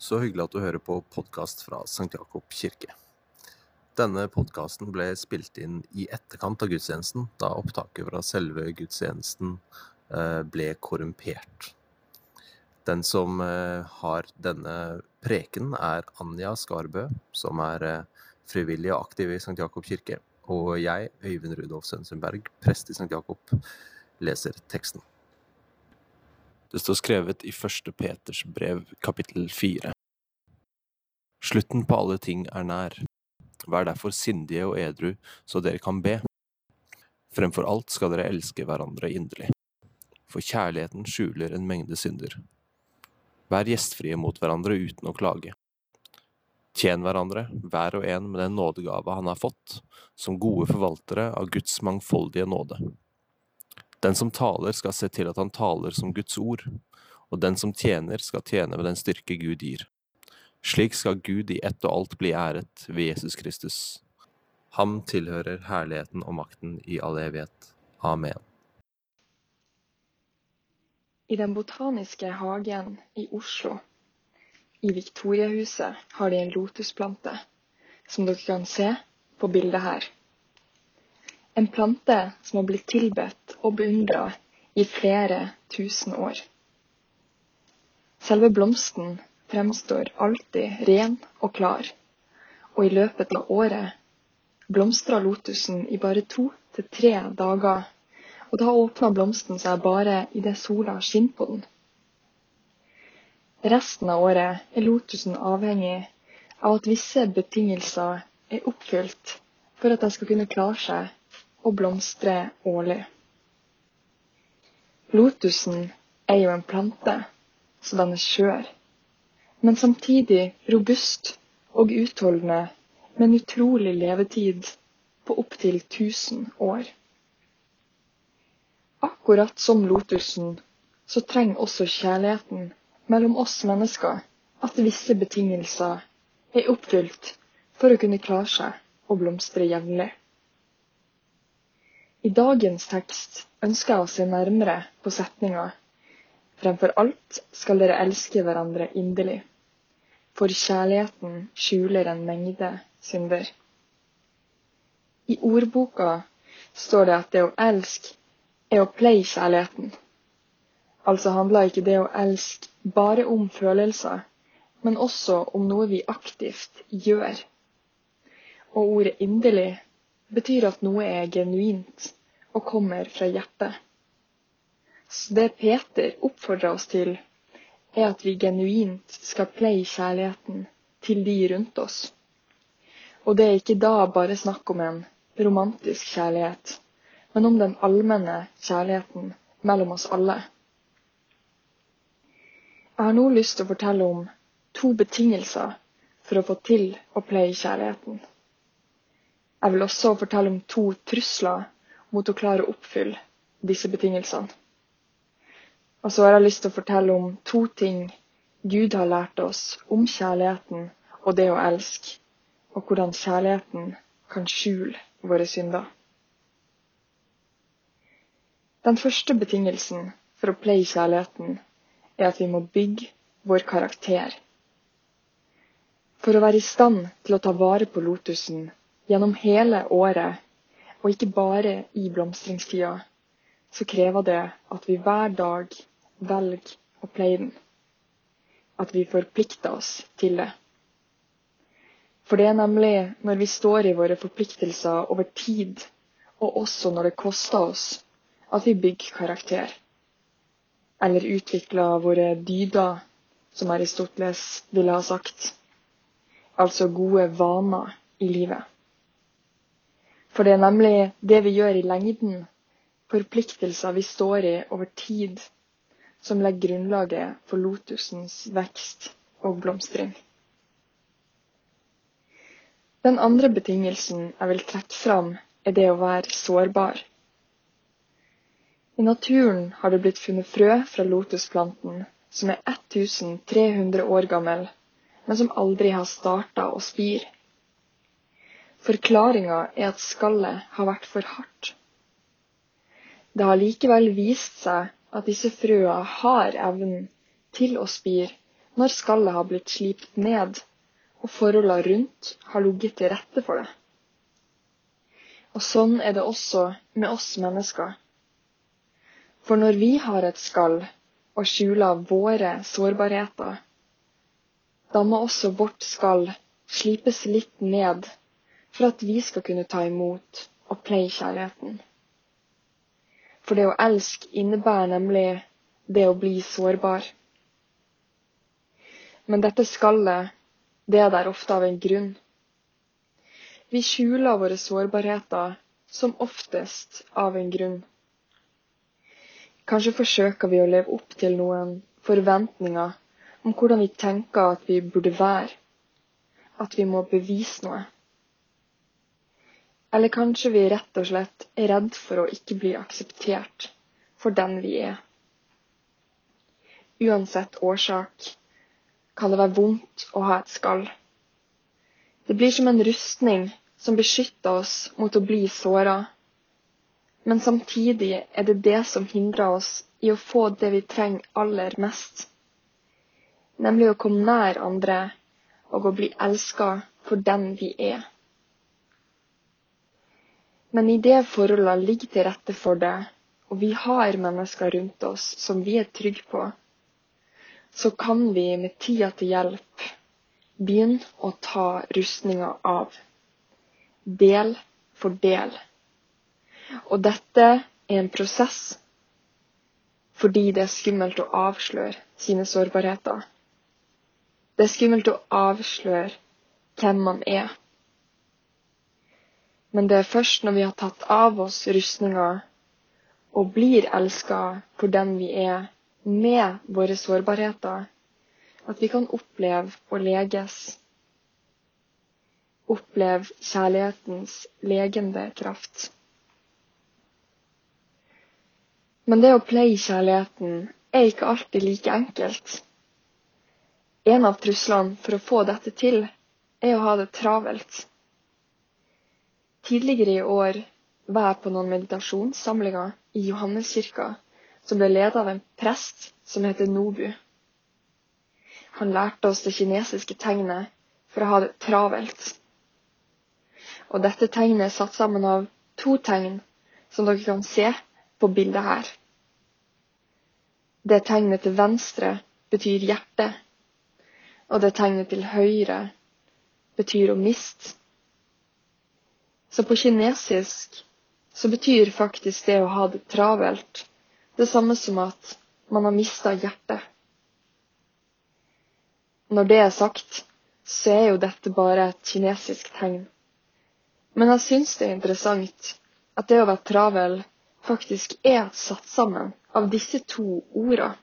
Så hyggelig at du hører på podkast fra St. Jakob kirke. Denne podkasten ble spilt inn i etterkant av gudstjenesten, da opptaket fra selve gudstjenesten eh, ble korrumpert. Den som eh, har denne preken, er Anja Skarbø, som er eh, frivillig og aktiv i St. Jakob kirke. Og jeg, Øyvind Rudolf Sønsenberg, prest i St. Jakob, leser teksten. Det står skrevet i første Peters brev, kapittel fire. Slutten på alle ting er nær. Vær derfor sindige og edru, så dere kan be. Fremfor alt skal dere elske hverandre inderlig. For kjærligheten skjuler en mengde synder. Vær gjestfrie mot hverandre uten å klage. Tjen hverandre, hver og en med den nådegave han har fått, som gode forvaltere av Guds mangfoldige nåde. Den som taler, skal se til at han taler som Guds ord, og den som tjener, skal tjene med den styrke Gud gir. Slik skal Gud i ett og alt bli æret ved Jesus Kristus. Ham tilhører herligheten og makten i all evighet. Amen. I Den botaniske hagen i Oslo, i Victoriahuset, har de en lotusplante, som dere kan se på bildet her. En plante som har blitt tilbedt og beundra i flere tusen år. Selve blomsten fremstår alltid ren og klar, og i løpet av året blomstrer lotusen i bare to til tre dager, og da åpner blomsten seg bare idet sola skinner på den. Resten av året er lotusen avhengig av at visse betingelser er oppfylt for at den skal kunne klare seg og blomstre årlig. Lotusen er jo en plante, så den er skjør, men samtidig robust og utholdende med en utrolig levetid på opptil 1000 år. Akkurat som lotusen så trenger også kjærligheten mellom oss mennesker at visse betingelser er oppfylt for å kunne klare seg og blomstre jevnlig. I dagens tekst ønsker jeg å se nærmere på setninga Fremfor alt skal dere elske hverandre inderlig, for kjærligheten skjuler en mengde synder. I ordboka står det at det å elske er å pleie kjærligheten. Altså handler ikke det å elske bare om følelser, men også om noe vi aktivt gjør. Og ordet inderlig betyr at noe er genuint og kommer fra hjertet. Så det Peter oppfordrer oss til, er at vi genuint skal pleie kjærligheten til de rundt oss. Og det er ikke da bare snakk om en romantisk kjærlighet, men om den allmenne kjærligheten mellom oss alle. Jeg har nå lyst til å fortelle om to betingelser for å få til å pleie kjærligheten. Jeg vil også fortelle om to trusler mot å klare å oppfylle disse betingelsene. Og så har jeg lyst til å fortelle om to ting Gud har lært oss om kjærligheten og det å elske, og hvordan kjærligheten kan skjule våre synder. Den første betingelsen for å pleie kjærligheten er at vi må bygge vår karakter. For å være i stand til å ta vare på lotusen gjennom hele året, og ikke bare i blomstringstida, så krever det at vi hver dag velger å pleie den. At vi forplikter oss til det. For det er nemlig når vi står i våre forpliktelser over tid, og også når det koster oss, at vi bygger karakter. Eller utvikler våre dyder, som Aristoteles ville ha sagt. Altså gode vaner i livet. For det er nemlig det vi gjør i lengden, forpliktelser vi står i over tid, som legger grunnlaget for lotusens vekst og blomstring. Den andre betingelsen jeg vil trekke fram, er det å være sårbar. I naturen har det blitt funnet frø fra lotusplanten som er 1300 år gammel, men som aldri har starta å spire. Forklaringa er at skallet har vært for hardt. Det har likevel vist seg at disse frøa har evnen til å spire når skallet har blitt slipt ned og forholdene rundt har ligget til rette for det. Og sånn er det også med oss mennesker. For når vi har et skall og skjuler våre sårbarheter, da må også vårt skall slipes litt ned for at vi skal kunne ta imot og pleie kjærligheten. For det å elske innebærer nemlig det å bli sårbar. Men dette skallet, det er der ofte av en grunn. Vi skjuler våre sårbarheter som oftest av en grunn. Kanskje forsøker vi å leve opp til noen forventninger om hvordan vi tenker at vi burde være, at vi må bevise noe. Eller kanskje vi rett og slett er redd for å ikke bli akseptert for den vi er. Uansett årsak kan det være vondt å ha et skall. Det blir som en rustning som beskytter oss mot å bli såra. Men samtidig er det det som hindrer oss i å få det vi trenger aller mest. Nemlig å komme nær andre og å bli elska for den vi er. Men i det forholdet ligger til rette for det, og vi har mennesker rundt oss som vi er trygge på, så kan vi med tida til hjelp begynne å ta rustninga av del for del. Og dette er en prosess fordi det er skummelt å avsløre sine sårbarheter. Det er skummelt å avsløre hvem man er. Men det er først når vi har tatt av oss rustninga og blir elska for den vi er, med våre sårbarheter, at vi kan oppleve å leges Opplev kjærlighetens legende kraft. Men det å pleie kjærligheten er ikke alltid like enkelt. En av truslene for å få dette til, er å ha det travelt. Tidligere i år var jeg på noen meditasjonssamlinger i Johanneskirka som ble ledet av en prest som heter Nobu. Han lærte oss det kinesiske tegnet for å ha det travelt og dette tegnet er satt sammen av to tegn, som dere kan se på bildet her. Det tegnet til venstre betyr hjerte, og det tegnet til høyre betyr å miste. Så på kinesisk så betyr faktisk det å ha det travelt det samme som at man har mista hjertet. Når det er sagt, så er jo dette bare et kinesisk tegn. Men jeg syns det er interessant at det å være travel faktisk er satt sammen av disse to orda.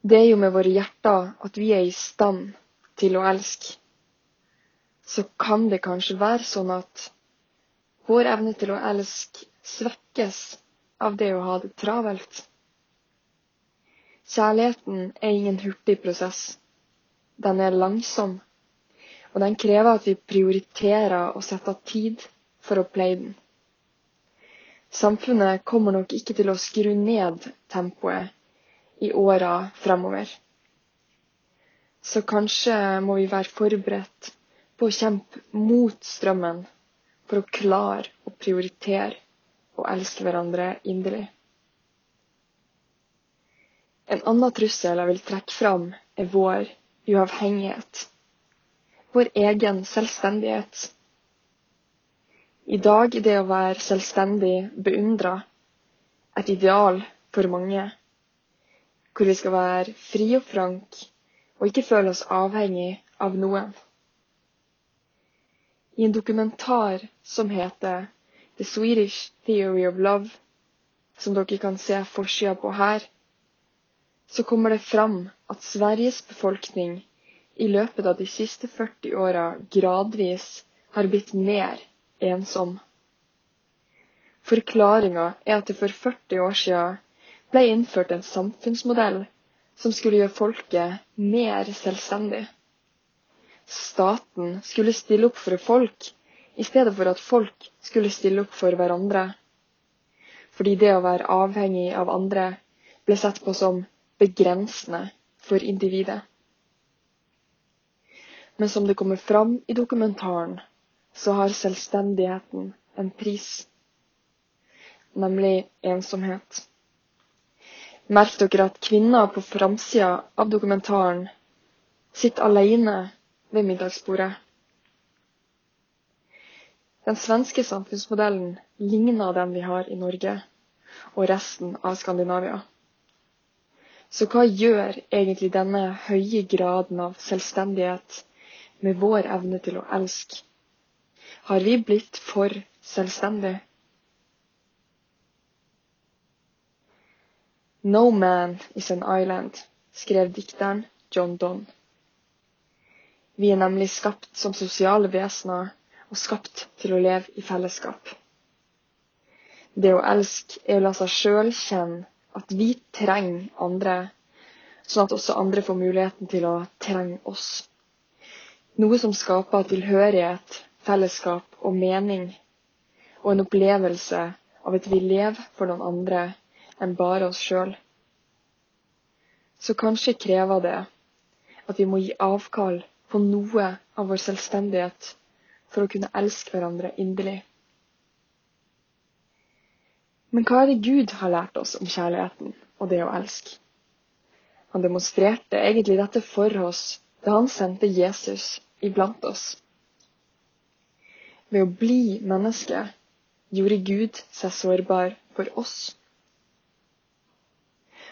Det er jo med våre hjerter at vi er i stand til å elske. Så kan det kanskje være sånn at vår evne til å elske svekkes av det å ha det travelt. Kjærligheten er ingen hurtig prosess. Den er langsom. Og den krever at vi prioriterer og setter av tid for å pleie den. Samfunnet kommer nok ikke til å skru ned tempoet i åra fremover. Så kanskje må vi være forberedt på å kjempe mot strømmen for å klare å prioritere og elske hverandre inderlig. En annen trussel jeg vil trekke fram, er vår uavhengighet vår egen selvstendighet. I dag er det å være selvstendig beundra et ideal for mange, hvor vi skal være fri og frank og ikke føle oss avhengig av noen. I en dokumentar som heter The Swedish Theory of Love, som dere kan se forsida på her, så kommer det fram at Sveriges befolkning i løpet av de siste 40 åra gradvis har blitt mer ensom. Forklaringa er at det for 40 år siden ble innført en samfunnsmodell som skulle gjøre folket mer selvstendig. Staten skulle stille opp for folk, i stedet for at folk skulle stille opp for hverandre. Fordi det å være avhengig av andre ble sett på som begrensende for individet. Men som det kommer fram i dokumentaren, så har selvstendigheten en pris, nemlig ensomhet. Merk dere at kvinner på framsida av dokumentaren sitter alene ved middagsbordet. Den svenske samfunnsmodellen ligner den vi har i Norge og resten av Skandinavia. Så hva gjør egentlig denne høye graden av selvstendighet med vår evne til å elske. Har vi blitt for selvstendige? No man is an island, skrev dikteren John Donne. Vi er nemlig skapt som sosiale vesener og skapt til å leve i fellesskap. Det å elske er å la seg sjøl kjenne at vi trenger andre, sånn at også andre får muligheten til å trenge oss. Noe som skaper tilhørighet, fellesskap og mening, og en opplevelse av at vi lever for noen andre enn bare oss sjøl. Så kanskje krever det at vi må gi avkall på noe av vår selvstendighet for å kunne elske hverandre inderlig. Men hva er det Gud har lært oss om kjærligheten og det å elske? Han demonstrerte egentlig dette for oss da han sendte Jesus iblant oss. Ved å bli menneske gjorde Gud seg sårbar for oss.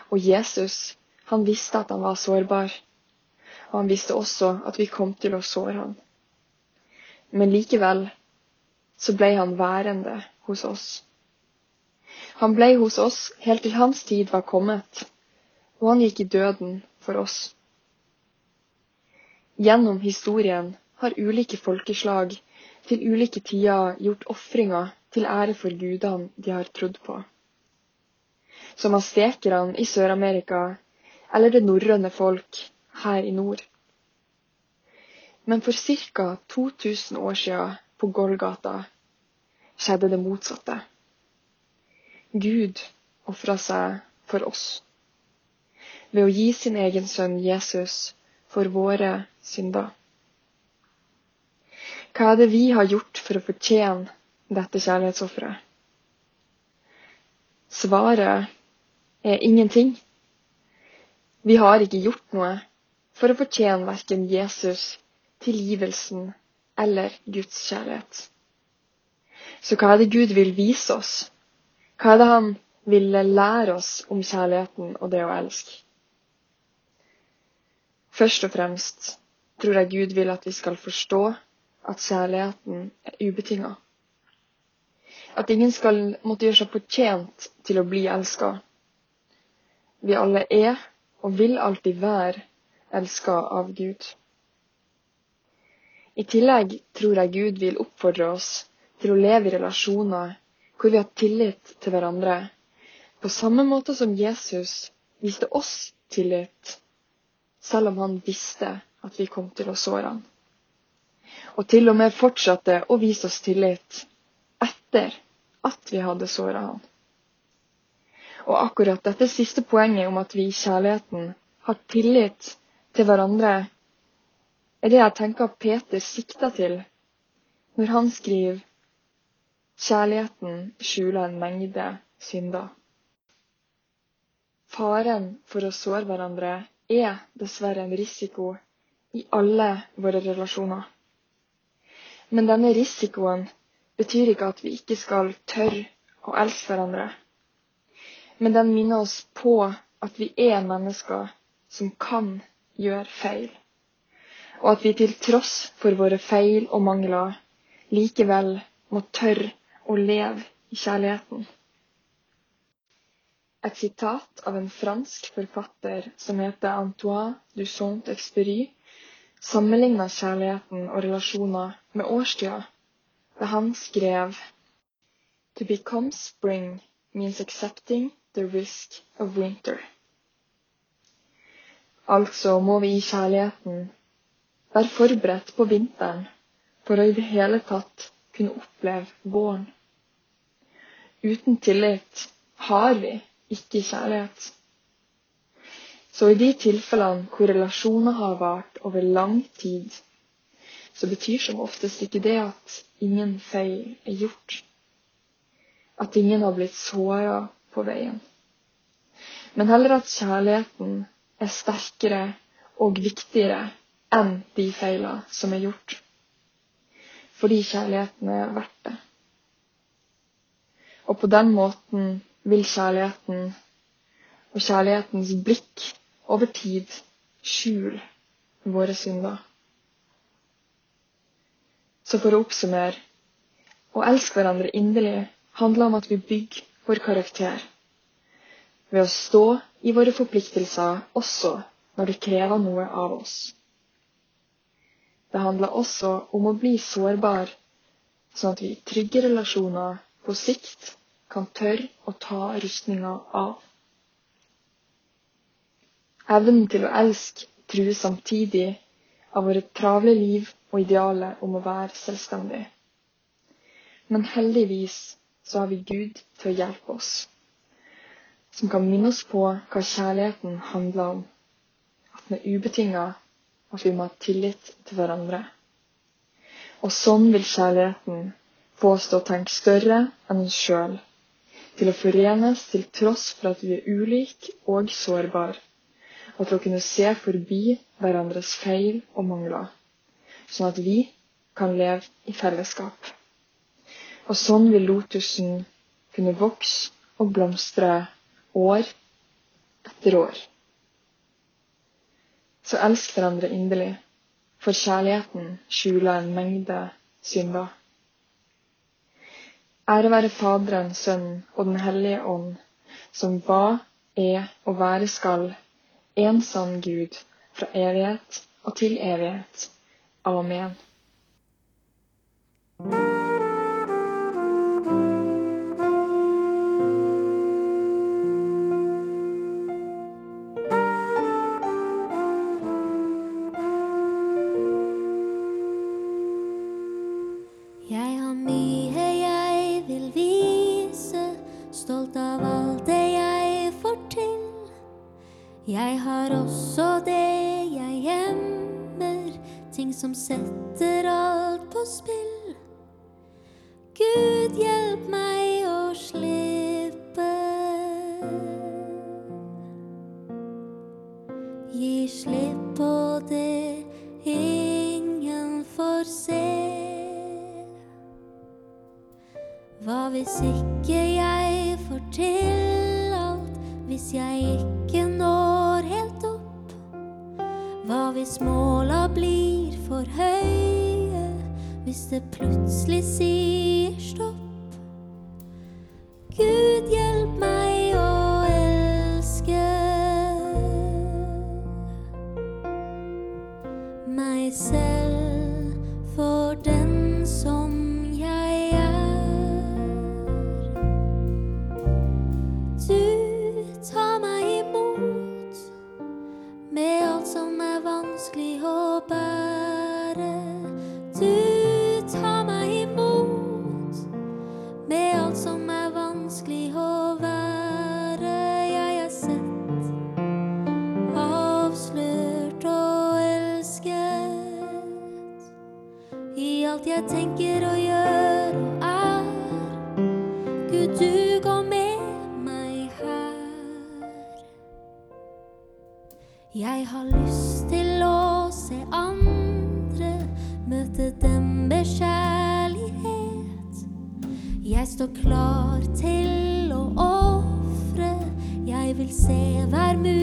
Og Jesus, han visste at han var sårbar. Og han visste også at vi kom til å såre han. Men likevel så ble han værende hos oss. Han ble hos oss helt til hans tid var kommet, og han gikk i døden for oss. Gjennom historien har ulike folkeslag til ulike tider gjort ofringer til ære for gudene de har trodd på. Som aztekerne i Sør-Amerika eller det norrøne folk her i nord. Men for ca. 2000 år siden på Golgata skjedde det motsatte. Gud ofra seg for oss ved å gi sin egen sønn Jesus for våre synder. Hva er det vi har gjort for å fortjene dette kjærlighetsofferet? Svaret er ingenting. Vi har ikke gjort noe for å fortjene verken Jesus, tilgivelsen eller Guds kjærlighet. Så hva er det Gud vil vise oss? Hva er det Han vil lære oss om kjærligheten og det å elske? Først og fremst tror jeg Gud vil at vi skal forstå at kjærligheten er ubetinga. At ingen skal måtte gjøre seg fortjent til å bli elska. Vi alle er og vil alltid være elska av Gud. I tillegg tror jeg Gud vil oppfordre oss til å leve i relasjoner hvor vi har tillit til hverandre, på samme måte som Jesus viste oss tillit selv om han visste at vi kom til å såre han. Og til og med fortsatte å vise oss tillit etter at vi hadde såra han. Og akkurat dette siste poenget om at vi i kjærligheten har tillit til hverandre, er det jeg tenker Peter sikter til når han skriver kjærligheten skjuler en mengde synder. Faren for å såre hverandre er dessverre en risiko i alle våre relasjoner. Men denne risikoen betyr ikke at vi ikke skal tørre å elske hverandre. Men den minner oss på at vi er mennesker som kan gjøre feil. Og at vi til tross for våre feil og mangler likevel må tørre å leve i kjærligheten. Et sitat av en fransk forfatter som heter Antoine du Saint-Expery, sammenligna kjærligheten og relasjoner med årstida, da han skrev To become spring means accepting the risk of winter. Altså må vi i kjærligheten være forberedt på vinteren for å i det hele tatt kunne oppleve våren. Uten tillit har vi ikke kjærlighet. Så i de tilfellene hvor relasjoner har vart over lang tid, så betyr som oftest ikke det at ingen feil er gjort. At ingen har blitt såra på veien. Men heller at kjærligheten er sterkere og viktigere enn de feilene som er gjort. Fordi kjærligheten er verdt det. Og på den måten vil kjærligheten og kjærlighetens blikk over tid skjule våre synder. Så for å oppsummere å elske hverandre inderlig handler om at vi bygger vår karakter ved å stå i våre forpliktelser også når det krever noe av oss. Det handler også om å bli sårbar, sånn at vi i trygge relasjoner på sikt kan tørre å ta rustninga av. Evnen til å elske truer samtidig av våre travle liv og idealet om å være selvstendig. Men heldigvis så har vi Gud til å hjelpe oss, som kan minne oss på hva kjærligheten handler om, at den er ubetinga, at vi må ha tillit til hverandre. Og sånn vil kjærligheten få oss til å tenke større enn oss sjøl, til å forenes til tross for at vi er ulike og sårbare, og til å kunne se forbi hverandres feil og mangler, sånn at vi kan leve i fellesskap. Og sånn vil lotusen kunne vokse og blomstre år etter år. Så elsk hverandre inderlig, for kjærligheten skjuler en mengde synder. Ære være Faderen, Sønnen og Den hellige ånd, som var, er og være skal, en sann Gud, fra evighet og til evighet. Amen. Hva hvis ikke jeg får til alt, hvis jeg ikke når helt opp? Hva hvis måla blir for høye, hvis det plutselig sier stopp? Jeg har lyst til å se andre, møte dem med kjærlighet. Jeg står klar til å ofre, jeg vil se hver mulighet.